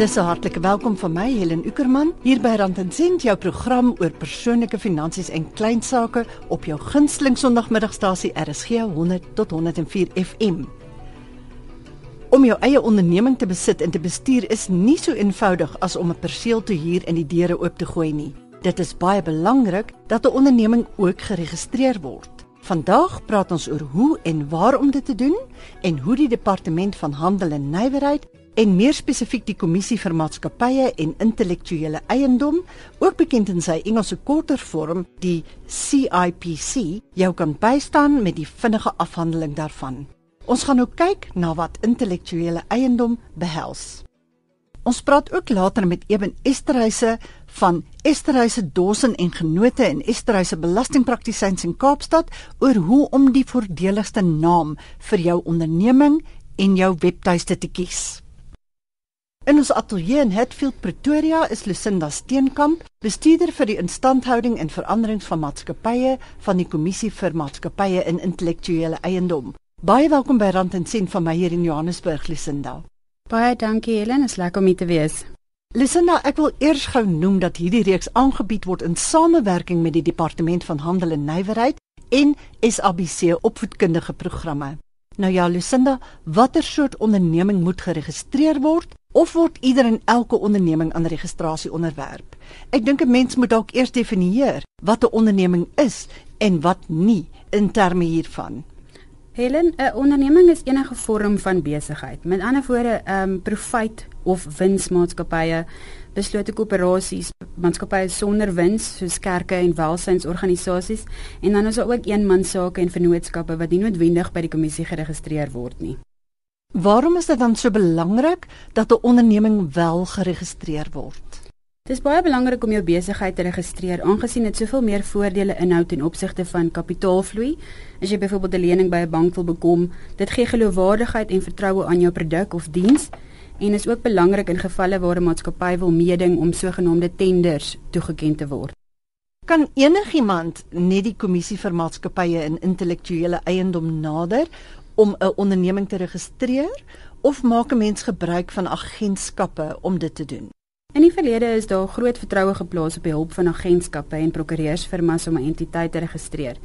Dis 'n hartlike welkom van my Helen Ukerman hier by Rand en Sent jou program oor persoonlike finansies en klein sake op jou gunsteling Sondagmiddagstasie RSG 100 tot 104 FM. Om jou eie onderneming te besit en te bestuur is nie so eenvoudig as om 'n perseel te huur en die deure oop te gooi nie. Dit is baie belangrik dat 'n onderneming ook geregistreer word. Vandag praat ons oor hoe en waarom dit te doen en hoe die departement van handel en nywerheid en meer spesifiek die kommissie vir maatskappye en intellektuele eiendom, ook bekend in sy Engelse korter vorm, die CIPC, jou kan bystaan met die vinnige afhandeling daarvan. Ons gaan nou kyk na wat intellektuele eiendom behels. Ons praat ook later met Eben Esterhuise van Esterhuise Dossen en Genote en Esterhuise Belastingpraktisyns in Kaapstad oor hoe om die voordeligste naam vir jou onderneming en jou webtuiste te kies. In ons ateljee in Hatfield Pretoria is Lucinda Steenkamp, bestuurder vir die instandhouding en veranderings van maatskappye van die Kommissie vir Maatskappye en Intellektuele Eiendom. Baie welkom by Rand en Sent van my hier in Johannesburg, Lucinda. Baie dankie Helen, is lekker om hier te wees. Lucinda, ek wil eers gou noem dat hierdie reeks aangebied word in samewerking met die Departement van Handel en Nywerheid en SABC opvoedkundige programme. Nou ja, Lucinda, watter soort onderneming moet geregistreer word of word ieder en elke onderneming aan registrasie onderwerp? Ek dink 'n mens moet dalk eers definieer wat 'n onderneming is en wat nie in terme hiervan. Helen, 'n onderneming is enige vorm van besigheid. Met ander woorde, ehm um, profit of winsmaatskappye, beslote koöperasies, maatskappye sonder wins soos kerke en welsynsorganisasies en dan is daar ook eenmansake en vennootskappe wat nie noodwendig by die kommissie geregistreer word nie. Waarom is dit dan so belangrik dat 'n onderneming wel geregistreer word? Dit is baie belangrik om jou besigheid te registreer aangesien dit soveel meer voordele inhou ten opsigte van kapitaalvloei. As jy byvoorbeeld 'n lening by 'n bank wil bekom, dit gee geloofwaardigheid en vertroue aan jou produk of diens en is ook belangrik in gevalle waar 'n maatskappy wil meeding om sogenaamde tenders toegeken te word. Kan enigiemand net die kommissie vir maatskappye en intellektuele eiendom nader om 'n onderneming te registreer of maak 'n mens gebruik van agentskappe om dit te doen? In die verlede is daar groot vertroue geplaas op die hulp van agentskappe en prokureursfirmas om 'n entiteit te registreer.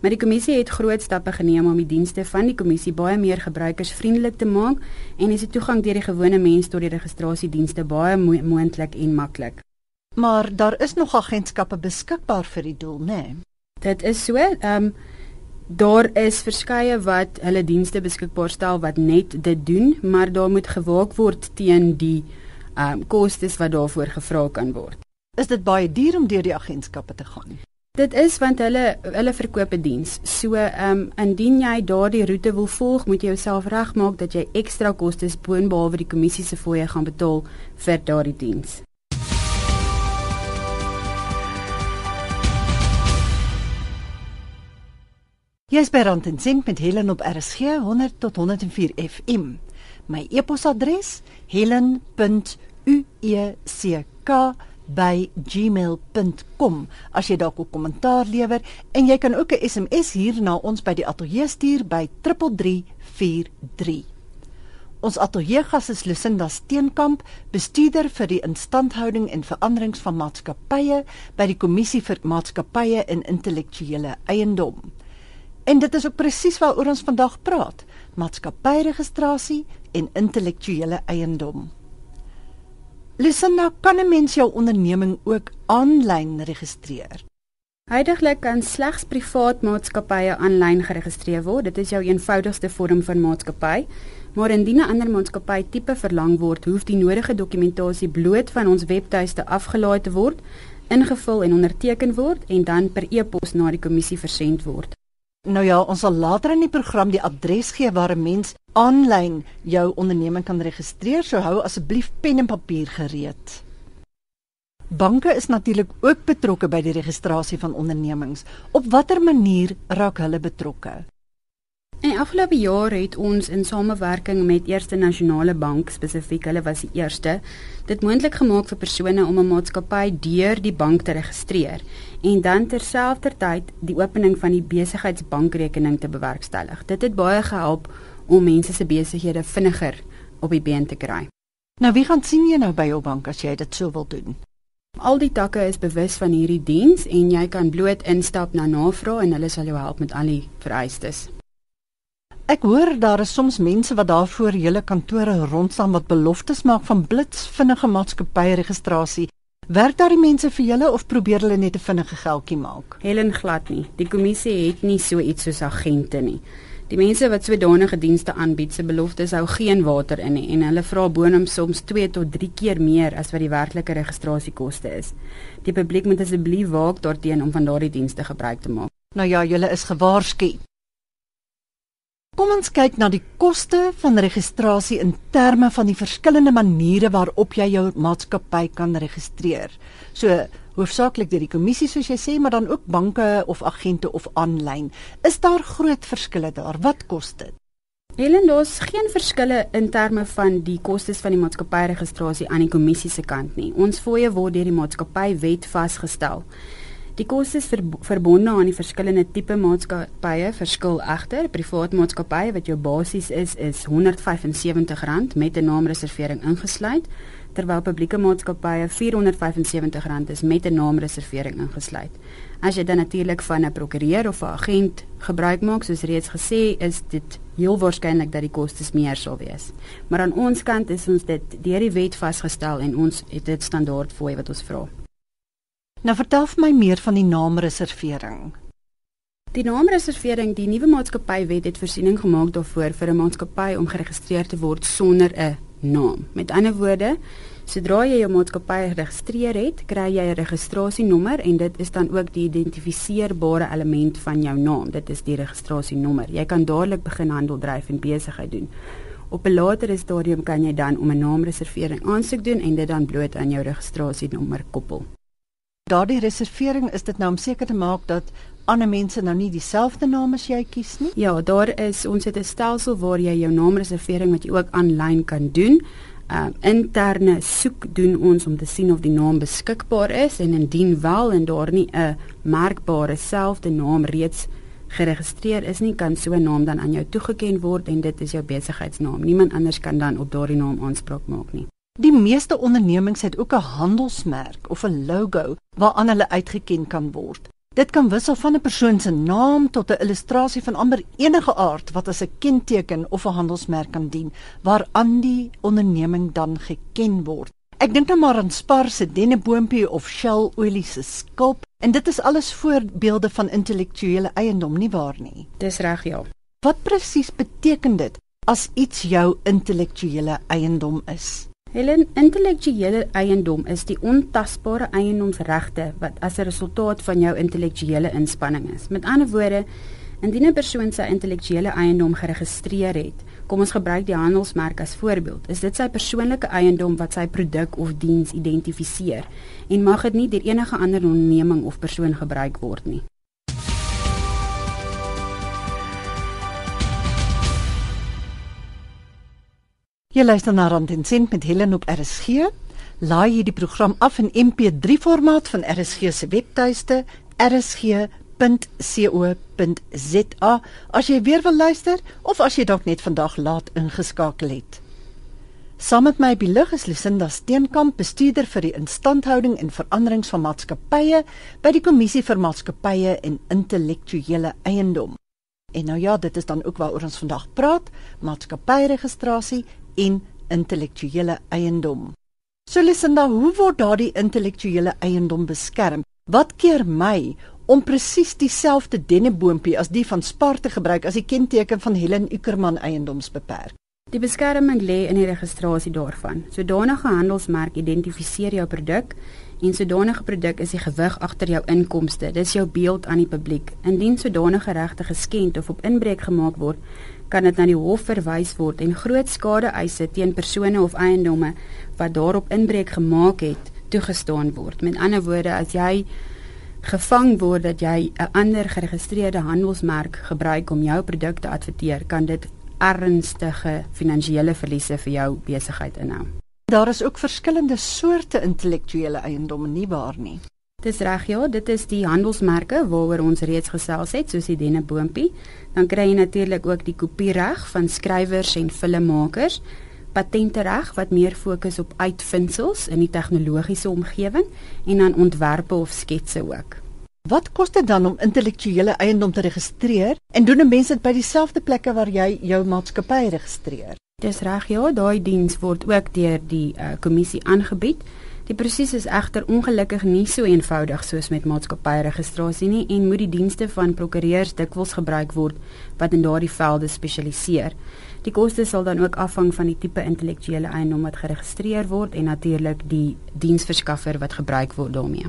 Maar die kommissie het groot stappe geneem om die dienste van die kommissie baie meer gebruikersvriendelik te maak en is die toegang deur die gewone mens tot die registrasiedienste baie mo moontlik en maklik. Maar daar is nog agentskappe beskikbaar vir die doel, né? Nee? Dit is so. Ehm um, daar is verskeie wat hulle dienste beskikbaar stel wat net dit doen, maar daar moet gewaak word teen die um kostes wat daarvoor gevra kan word. Is dit baie duur om deur die agentskappe te gaan? Dit is want hulle hulle verkoop 'n diens. So um indien jy daardie roete wil volg, moet jy jouself regmaak dat jy ekstra kostes boonbehalwe die kommissie se fooie gaan betaal vir daardie diens. Jy's by Rand en Sint met Helen op RSG 100 tot 104 FM. My e-posadres helen.ueck@gmail.com as jy dalk 'n kommentaar lewer en jy kan ook 'n SMS hier na ons by die ateljee stuur by 3343. Ons ateljee gas is Lucinda Steenkamp, bestuurder vir die instandhouding en veranderings van maatskappye by die Kommissie vir Maatskappye en Intellektuele Eiendom. En dit is ook presies waaroor ons vandag praat: maatskappyregistrasie en intellektuele eiendom. Lucinda, kan 'n mens jou onderneming ook aanlyn registreer? Huidiglik kan slegs privaat maatskappye aanlyn geregistreer word. Dit is jou eenvoudigste vorm van maatskappy. Maar indien 'n ander maatskappy tipe verlang word, hoef die nodige dokumentasie bloot van ons webtuiste afgelaai te word, ingevul en onderteken word en dan per e-pos na die kommissie versend word. Nou ja, ons sal later in die program die adres gee waar 'n mens aanlyn jou onderneming kan registreer. So hou asseblief pen en papier gereed. Banke is natuurlik ook betrokke by die registrasie van ondernemings. Op watter manier raak hulle betrokke? In die afgelope jaar het ons in samewerking met Eerste Nasionale Bank spesifiek, hulle was die eerste, dit moontlik gemaak vir persone om 'n maatskappy deur die bank te registreer en dan terselfdertyd die opening van die besigheidsbankrekening te bewerkstellig. Dit het baie gehelp om mense se besighede vinniger op die been te kry. Nou wie gaan sien jy nou by jou bank as jy dit sou wil doen? Al die takke is bewus van hierdie diens en jy kan bloot instap na navraag en hulle sal jou help met al die vereistes. Ek hoor daar is soms mense wat daar voor julle kantore rondstaan wat beloftes maak van blits vinnige maatskappy registrasie. Werk daardie mense vir julle of probeer hulle net 'n vinnige geldjie maak? Helen glad nie. Die kommissie het nie so iets soos agente nie. Die mense wat sodanige dienste aanbied, se beloftes hou geen water in nie en hulle vra boonop soms 2 tot 3 keer meer as wat die werklike registrasiekoste is. Die publiek moet asseblief waak daarteenoor om van daardie dienste gebruik te maak. Nou ja, julle is gewaarsku. Kom ons kyk na die koste van registrasie in terme van die verskillende maniere waarop jy jou maatskappy kan registreer. So, hoofsaaklik deur die kommissie soos jy sê, maar dan ook banke of agente of aanlyn. Is daar groot verskille daar? Wat kos dit? Helen, daar's geen verskille in terme van die kostes van die maatskappy registrasie aan die kommissie se kant nie. Ons fooie word deur die maatskappy wet vasgestel. Die kostes ver, verbonde aan die verskillende tipe maatskappye verskil egter. Privaat maatskappye wat jou basies is is R175 met 'n naamreservering ingesluit terwyl publieke maatskappye R475 is met 'n naamreservering ingesluit. As jy dan natuurlik van 'n prokureur of 'n agent gebruik maak, soos reeds gesê, is dit heel waarskynlik dat die kostes meer sal wees. Maar aan ons kant is ons dit deur die wet vasgestel en ons het dit standaard fooi wat ons vra. Nou vertel vir my meer van die naamreservering. Die naamreservering, die nuwe maatskappywet het voorsiening gemaak daarvoor vir 'n maatskappy om geregistreer te word sonder 'n naam. Met ander woorde, sodra jy jou maatskappy geregistreer het, kry jy 'n registrasienommer en dit is dan ook die identifiseerbare element van jou naam. Dit is die registrasienommer. Jy kan dadelik begin handel dryf en besigheid doen. Op 'n latere stadium kan jy dan om 'n naamreservering aansoek doen en dit dan bloot aan jou registrasienommer koppel. Daardie reservering is dit nou om seker te maak dat ander mense nou nie dieselfde naam as jy kies nie? Ja, daar is ons het 'n stelsel waar jy jou naamreservering wat jy ook aanlyn kan doen. Uh interne soek doen ons om te sien of die naam beskikbaar is en indien wel en daar nie 'n merkbare selfde naam reeds geregistreer is nie, kan so 'n naam dan aan jou toegeken word en dit is jou besigheidsnaam. Niemand anders kan dan op daardie naam aanspraak maak nie. Die meeste ondernemings het ook 'n handelsmerk of 'n logo waaraan hulle uitgeken kan word. Dit kan wissel van 'n persoon se naam tot 'n illustrasie van amper enige aard wat as 'n kenteken of 'n handelsmerk kan dien waaraan die onderneming dan geken word. Ek dink nou maar aan Spar se denneboompie of Shell olie se skulp en dit is alles voorbeelde van intellektuele eiendom nie waar nie. Dis reg ja. Wat presies beteken dit as iets jou intellektuele eiendom is? Helen, intellektuele eiendom is die ontasbare eiendomsregte wat as 'n resultaat van jou intellektuele inspanning is. Met ander woorde, indien 'n persoon sy intellektuele eiendom geregistreer het, kom ons gebruik die handelsmerk as voorbeeld, is dit sy persoonlike eiendom wat sy produk of diens identifiseer en mag dit nie deur enige ander onderneming of persoon gebruik word nie. Jy luister na Rand en Sent met Helen op RSG. Laai hierdie program af in MP3 formaat van RSG se webtuiste rsg.co.za as jy weer wil luister of as jy dalk net vandag laat ingeskakel het. Saam met my by lig is Lucinda Steenkamp, bestuurder vir die instandhouding en veranderings van maatskappye by die Kommissie vir Maatskappye en Intellektuele Eiendom. En nou ja, dit is dan ook waaroor ons vandag praat, maatskappyregistrasie en intellektuele eiendom. So Lucinda, hoe word daardie intellektuele eiendom beskerm? Wat keer my om presies dieselfde denneboompie as die van Spar te gebruik as die kenteken van Helen Ukerman Eiendomsbeperk? Die beskerming lê in die registrasie daarvan. Sodanige handelsmerk identifiseer jou produk en sodanige produk is die gewig agter jou inkomste. Dis jou beeld aan die publiek. Indien sodanige regte geskend of op inbreuk gemaak word, kan dit na die hof verwys word en groot skade eise teen persone of eiendomme wat daarop inbreuk gemaak het toegestaan word. Met ander woorde, as jy gevang word dat jy 'n ander geregistreerde handelsmerk gebruik om jou produk te adverteer, kan dit ernstige finansiële verliese vir jou besigheid inhou. Daar is ook verskillende soorte intellektuele eiendom nie waar nie. Dis reg ja, dit is die handelsmerke waaroor ons reeds gesels het, soos die denneboompie. Dan kry jy natuurlik ook die kopiereg van skrywers en filmmakers. patentereg wat meer fokus op uitvindsels in die tegnologiese omgewing en dan ontwerpe of sketse ook. Wat kos dit dan om intellektuele eiendom te registreer en doen 'n mens dit by dieselfde plekke waar jy jou maatskappy registreer? Dis reg, ja, daai diens word ook deur die uh, kommissie aangebied. Die proses is egter ongelukkig nie so eenvoudig soos met maatskappyregistrasie nie en moet die dienste van prokureurs dikwels gebruik word wat in daardie velde spesialiseer. Die koste sal dan ook afhang van die tipe intellektuele eiendom wat geregistreer word en natuurlik die diensverskaffer wat gebruik word daarmee.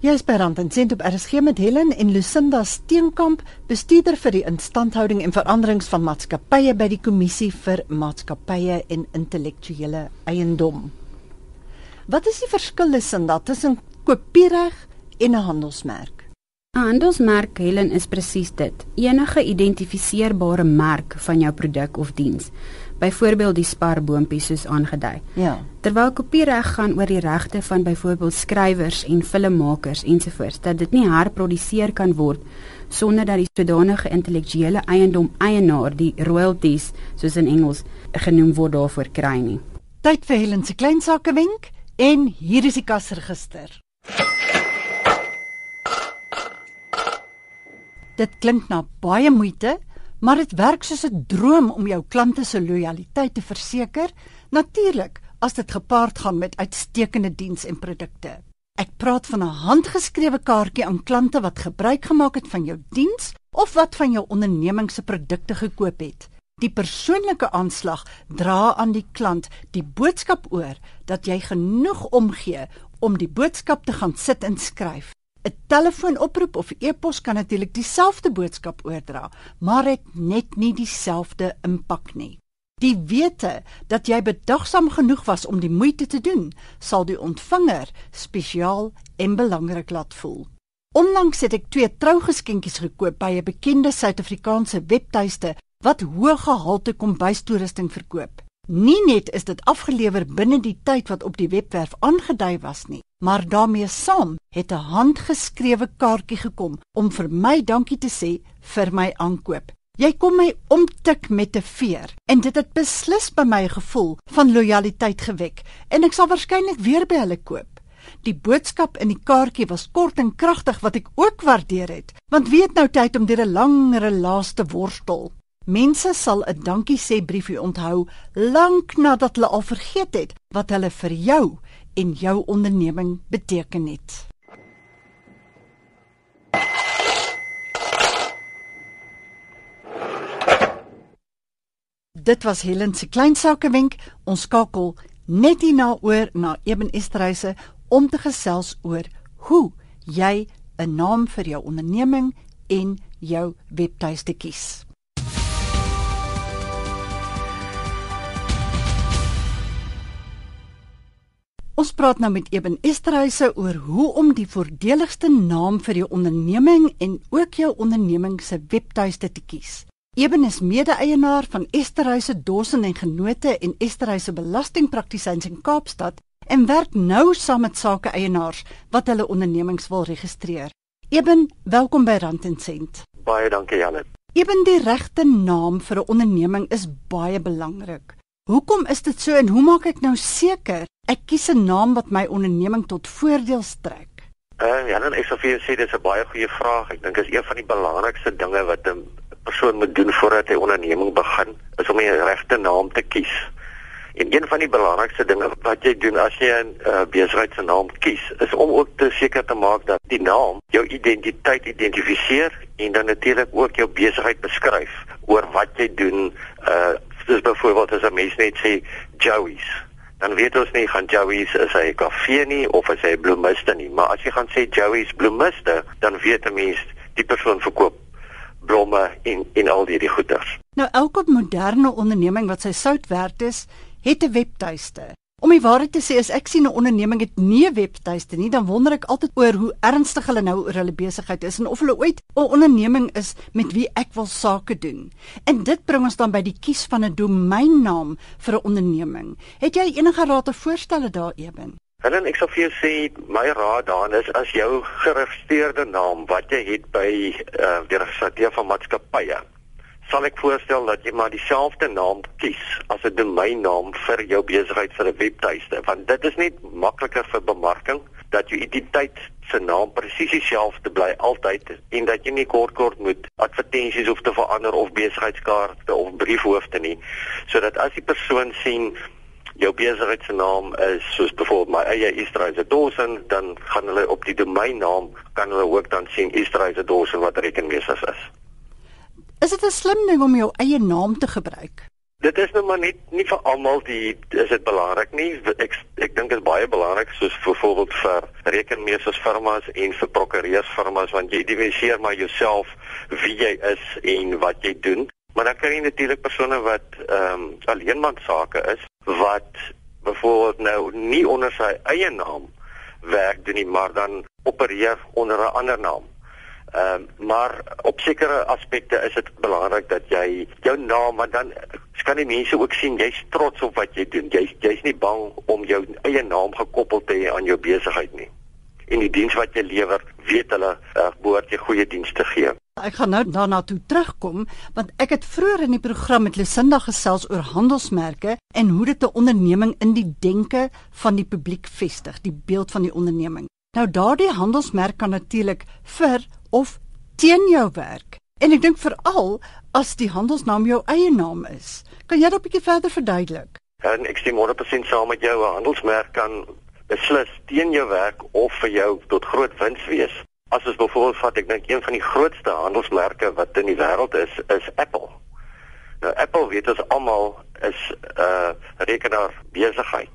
Jy is by Rand en Sent op RSG met Helen en Lucinda Steenkamp, bestuurder vir die instandhouding en veranderings van maatskappye by die Kommissie vir Maatskappye en Intellektuele Eiendom. Wat is die verskil Lucinda tussen kopiereg en 'n handelsmerk? 'n Handelsmerk Helen is presies dit. Enige identifiseerbare merk van jou produk of diens byvoorbeeld die sparboontjies soos aangedui. Ja. Terwyl kopiereg gaan oor die regte van byvoorbeeld skrywers en filmmakers ensovoorts dat dit nie herproduseer kan word sonder dat die sodanige intellektuele eiendom eienaar die royalties soos in Engels genoem word daarvoor kry nie. Tyd vir Helen se klein sake wenk en hier is die kasregister. Dit klink na baie moeite, maar dit werk soos 'n droom om jou klante se lojaliteit te verseker, natuurlik as dit gepaard gaan met uitstekende diens en produkte. Ek praat van 'n handgeskrewe kaartjie aan klante wat gebruik gemaak het van jou diens of wat van jou onderneming se produkte gekoop het. Die persoonlike aanslag dra aan die klant die boodskap oor dat jy genoeg omgee om die boodskap te gaan sit en skryf. 'n Telefoonoproep of e-pos kan natuurlik dieselfde boodskap oordra, maar het net nie dieselfde impak nie. Die wete dat jy bedagsaam genoeg was om die moeite te doen, sal die ontvanger spesiaal en belangrik laat voel. Onlangs het ek twee trougeskenkies gekoop by 'n bekende Suid-Afrikaanse webtuiste wat hoë gehalte kombuistoerusting verkoop. Nie net is dit afgelewer binne die tyd wat op die webwerf aangedui was nie, maar daarmee saam het 'n handgeskrewe kaartjie gekom om vir my dankie te sê vir my aankoop. Jy kom my omtik met 'n veer en dit het beslis by my gevoel van lojaliteit gewek en ek sal waarskynlik weer by hulle koop. Die boodskap in die kaartjie was kort en kragtig wat ek ook waardeer het, want weet nou tyd om deur 'n langere laaste worstel. Mense sal 'n dankie sê briefie onthou lank nadat hulle al vergeet het wat hulle vir jou en jou onderneming beteken het. Dit was Helen se klein sakewenk. Ons skakel net hierna oor na Eben Esterhuise om te gesels oor hoe jy 'n naam vir jou onderneming en jou webtuiste kies. Ons praat nou met Eben Esterhuise oor hoe om die voordeligste naam vir jou onderneming en ook jou onderneming se webtuiste te kies. Eben is mede-eienaar van Esterhuise Dossen en Genote en Esterhuise Belastingpraktisyns in Kaapstad en werk nou saam met sake-eienaars wat hulle ondernemings wil registreer. Eben, welkom by Rand en Sent. Baie dankie Janet. Eben die regte naam vir 'n onderneming is baie belangrik. Hoekom is dit so en hoe maak ek nou seker ek kies 'n naam wat my onderneming tot voordeel strek? Uh, ja, dan ek sou vir jou sê dis 'n baie goeie vraag. Ek dink is een van die belangrikste dinge wat 'n persoon moet doen voordat hy onderneming begin, is om die regte naam te kies. En een van die belangrikste dinge wat jy doen as jy 'n uh, besigheidsnaam kies, is om ook te seker te maak dat die naam jou identiteit identifiseer en dan natuurlik ook jou besigheid beskryf oor wat jy doen, uh byvoorbeeld as 'n mens net sê Joey's. Dan weet ons nie gaan Joey's is hy 'n kafee nie of is hy 'n bloemiste nie. Maar as jy gaan sê Joey's bloemiste dan weet 'n mens die persoon verkoop blomme en en al die die goeders. Nou elke moderne onderneming wat sy sout werd is het 'n webtuiste Om die waarheid te sê, as ek sien 'n onderneming het nie 'n webtuiste nie, dan wonder ek altyd oor hoe ernstig hulle nou oor hulle besigheid is en of hulle ooit 'n onderneming is met wie ek wil sake doen. En dit bring ons dan by die kies van 'n domeinnaam vir 'n onderneming. Het jy enige raad of voorstelle daar ewen? Helen, ek sou vir jou sê my raad daarin is as jou geregistreerde naam wat jy het by uh, die registrateur van maatskappye sal ek voorstel dat jy maar dieselfde naam kies as 'n domeinnaam vir jou besigheid vir 'n webtuiste want dit is net makliker vir bemarking dat jou identiteit se naam presies dieselfde bly altyd en dat jy nie kort kort moet advertensies hoef te verander of besigheidskaarte of briefhoofde nie sodat as die persoon sien jou besigheid se naam is soos byvoorbeeld my eie Easterse Dawson dan gaan hulle op die domeinnaam kan hulle ook dan sien Easterse Dawson wat rekenmeesters is. Is dit 'n slim ding om jou eie naam te gebruik? Dit is nou maar net nie vir almal die is dit belangrik nie. Ek ek dink dit is baie belangrik soos byvoorbeeld vir rekenmeestersfirmas en vir prokureursfirmas want jy identifiseer maar jouself wie jy is en wat jy doen. Maar dan kry jy natuurlik persone wat ehm um, alleenman sake is wat byvoorbeeld nou nie onder sy eie naam werk doen nie, maar dan opereer onder 'n ander naam. Ehm um, maar op sekere aspekte is dit belangrik dat jy jou naam want dan kan die mense ook sien jy's trots op wat jy doen. Jy jy's nie bang om jou eie naam gekoppel te hê aan jou besigheid nie. En die diens wat jy lewer, weet hulle uh, behoort jy goeie diens te gee. Ek gaan nou daarna toe terugkom want ek het vroeër in die program met Lucinda gesels oor handelsmerke en hoe dit 'n onderneming in die denke van die publiek vestig, die beeld van die onderneming. Nou daardie handelsmerk kan natuurlik vir of teen jou werk. En ek dink veral as die handelsnaam jou eie naam is. Kan jy dit 'n bietjie verder verduidelik? En ek stem 100% saam met jou. 'n Handelsmerk kan beslis teen jou werk of vir jou tot groot wins wees. As ons byvoorbeeld vat, ek dink een van die grootste handelsmerke wat in die wêreld is, is Apple. Nou Apple weet ons almal is 'n uh, rekenaar besigheid.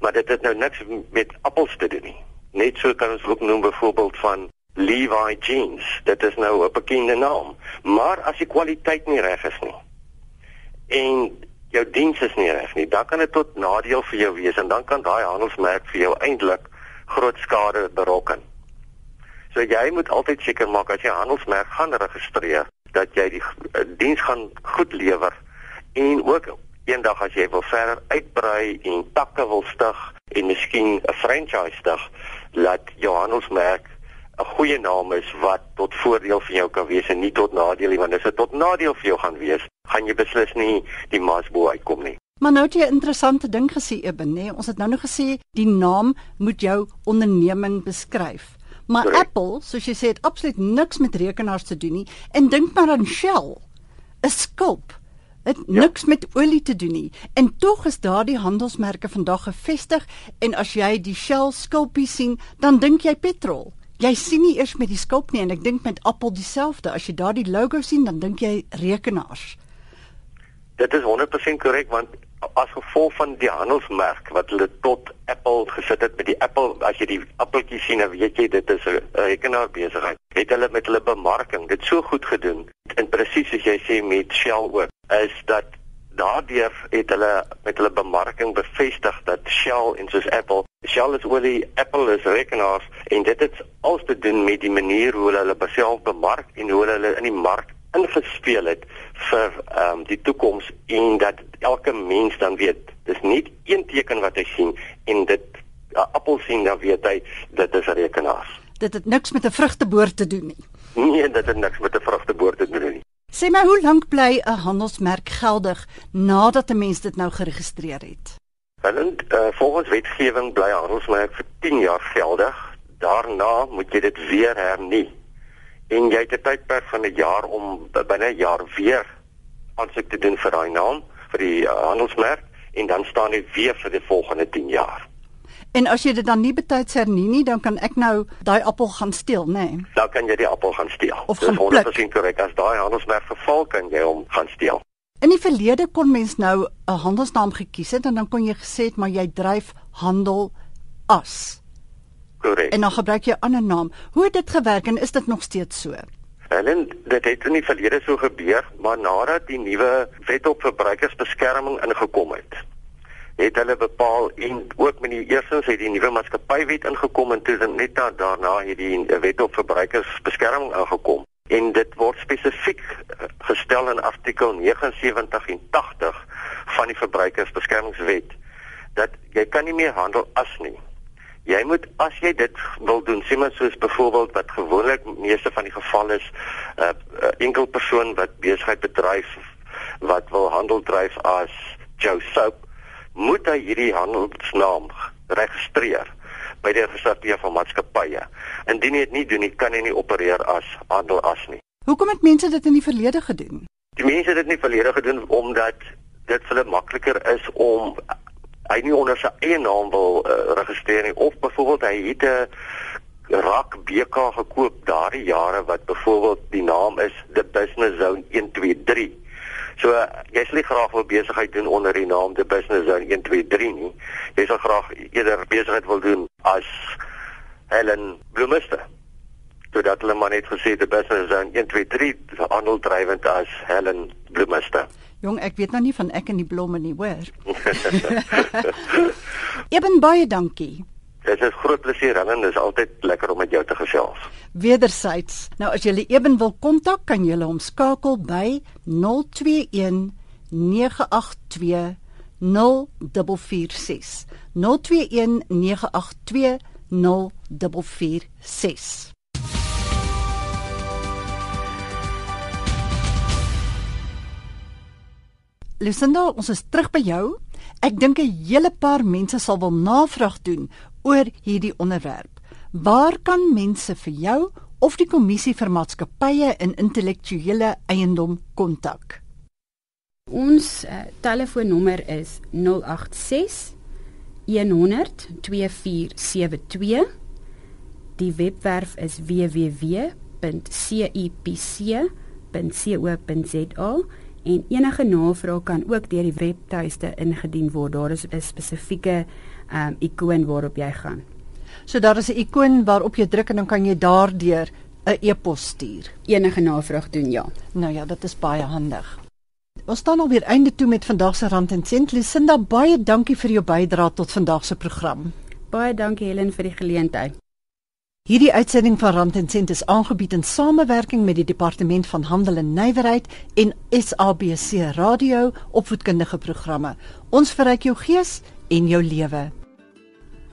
Maar dit het nou niks met appels te doen nie. Net so kan ons ook noem byvoorbeeld van Levi Jeans. Dit is nou 'n bekende naam. Maar as die kwaliteit nie reg is nie en jou diens is nie reg nie, dan kan dit tot nadeel vir jou wees en dan kan daai handelsmerk vir jou eintlik groot skade berokken. So jy moet altyd seker maak as jy handelsmerk gaan registreer dat jy die diens gaan goed lewer en ook eendag as jy wil verder uitbrei en takke wil stig en miskien 'n franchise stig, laat jou handelsmerk 'n goeie naam is wat tot voordeel vir jou kan wees en nie tot nadeel nie want as dit tot nadeel vir jou gaan wees, gaan jy beslis nie die masbo uitkom nie. Maar nou het jy 'n interessante ding gesê Eben, nê? Ons het nou nog gesê die naam moet jou onderneming beskryf. Maar Correct. Apple, soos jy sê, het absoluut niks met rekenaars te doen nie. En dink maar aan Shell. 'n Skulp. Dit ja. niks met olie te doen nie. En tog is daardie handelsmerke vandag gevestig en as jy die Shell skulpie sien, dan dink jy petrol. Jy sien nie eers met die skulp nie en ek dink met Apple dieselfde. As jy daardie logo sien, dan dink jy rekenaars. Dit is 100% korrek want as gevolg van die handelsmerk wat hulle tot Apple gesit het met die Apple as jy die appeltjie sien dan weet jy dit is 'n rekenaar besigheid het hulle met hulle bemarking dit so goed gedoen en presies as jy sê met Shell ook is dat daardeur het hulle met hulle bemarking bevestig dat Shell en soos Apple Shell is olie Apple is rekenaars en dit het alles te doen met die manier hoe hulle hulle beself bemark en hoe hulle in die mark ingespeel het vir ehm um, die toekoms en dat elke mens dan weet dis nie een teken wat hy sien en dit 'n uh, appel sien dan weet hy dit is 'n rekenaar. Dit het niks met 'n vrugteboord te doen nie. Nee, dit het niks met 'n vrugteboord te doen nie. Sê my hoe lank bly 'n handelsmerk geldig nadat 'n mens dit nou geregistreer het? Wel, uh, volgens wetgewing bly 'n handelsmerk vir 10 jaar geldig. Daarna moet jy dit weer hernie en jy het 'n tydperk van 'n jaar om binne 'n jaar weer aansoek te doen vir daai naam vir die uh, handelsmerk en dan staan dit weer vir die volgende 10 jaar. En as jy dit dan nie betyds hernie nie, dan kan ek nou daai appel gaan steel, nê? Nee. Dan kan jy die appel gaan steel. Of Dis 100% korrek as daai handelsmerk verval kan jy hom gaan steel. In die verlede kon mens nou 'n handelsnaam gekies het en dan kon jy gesê het maar jy dryf handel as. Korrek. En dan gebruik jy 'n ander naam. Hoe het dit gewerk en is dit nog steeds so? Helen, dit het in die verlede so gebeur, maar nadat die nuwe wet op verbruikersbeskerming ingekom het, het hulle bepaal en ook met die eerstens het die nuwe maatskappywet ingekom en toe net daarna het die wet op verbruikersbeskerming aangekom. En dit word spesifiek eh, gestel in artikel 79 en 80 van die verbruikersbeskermingswet dat jy kan nie meer handel as nie. Jy moet as jy dit wil doen, sê maar soos byvoorbeeld wat gewoonlik meeste van die geval is, 'n uh, uh, enkel persoon wat besigheid bedryf wat wil handel dryf as Joe Soap, moet hy hierdie handelsnaam registreer by die registrasie van maatskappye. Indien jy dit nie doen nie, kan jy nie opereer as handel as nie. Hoekom het mense dit in die verlede gedoen? Die mense het dit nie verlede gedoen omdat dit vir hulle makliker is om hy nie onder sy eie naam wil uh, registreer nie of byvoorbeeld hy het 'n rak BK gekoop daardie jare wat byvoorbeeld die naam is the business zone 123 So jy sal nie graag wil besigheid doen onder die naam the business zone 123 nie. Jy sal graag eerder besigheid wil doen as Helen Bloemiste. Sodat hulle maar net gesê the business zone 123 handel drywend as Helen Bloemiste. Jong, ek weet nou nie van ek en die blomme nie, hoor. Eben baie dankie. Dit is groot plesier en dit is altyd lekker om met jou te gesels. Wedersyds. Nou as jy Eben wil kontak, kan jy hom skakel by 021 982 0446. 021 982 0446. Lucinda, ons is terug by jou. Ek dink 'n hele paar mense sal wil navraag doen oor hierdie onderwerp. Waar kan mense vir jou of die kommissie vir maatskappye in intellektuele eiendom kontak? Ons uh, telefoonnommer is 086 100 2472. Die webwerf is www.cipc.co.za en enige navraag kan ook deur die webtuiste ingedien word. Daar is 'n spesifieke um, ikoon waarop jy gaan. So daar is 'n ikoon waarop jy druk en dan kan jy daardeur 'n e-pos stuur. Enige navraag doen ja. Nou ja, dit is baie handig. Ons staan alweer einde toe met vandag se rand en sent. Lucinda, baie dankie vir jou bydrae tot vandag se program. Baie dankie Helen vir die geleentheid. Hierdie uitsending van Rand en Sent is aangebied in samewerking met die Departement van Handel en Nywerheid en SABC Radio opvoedkundige programme. Ons verryk jou gees en jou lewe.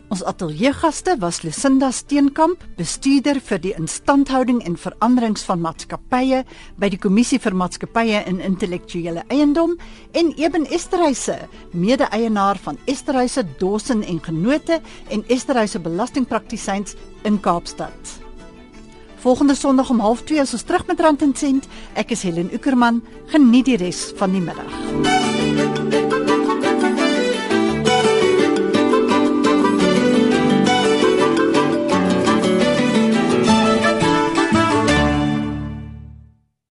Ons ateljeegaste was Lucinda Steenkamp, bestuurder vir die instandhouding en veranderings van maatskappye by die Kommissie vir Maatskappye en Intellektuele Eiendom en Eben Esterhuise, mede-eienaar van Esterhuise Dawson en Genote en Esterhuise Belastingpraktisyns in Kaapstad. Volgende Sondag om 12:30 is ons terug met Rand en Sent. Ek is Helen Ukerman. Geniet die res van die middag.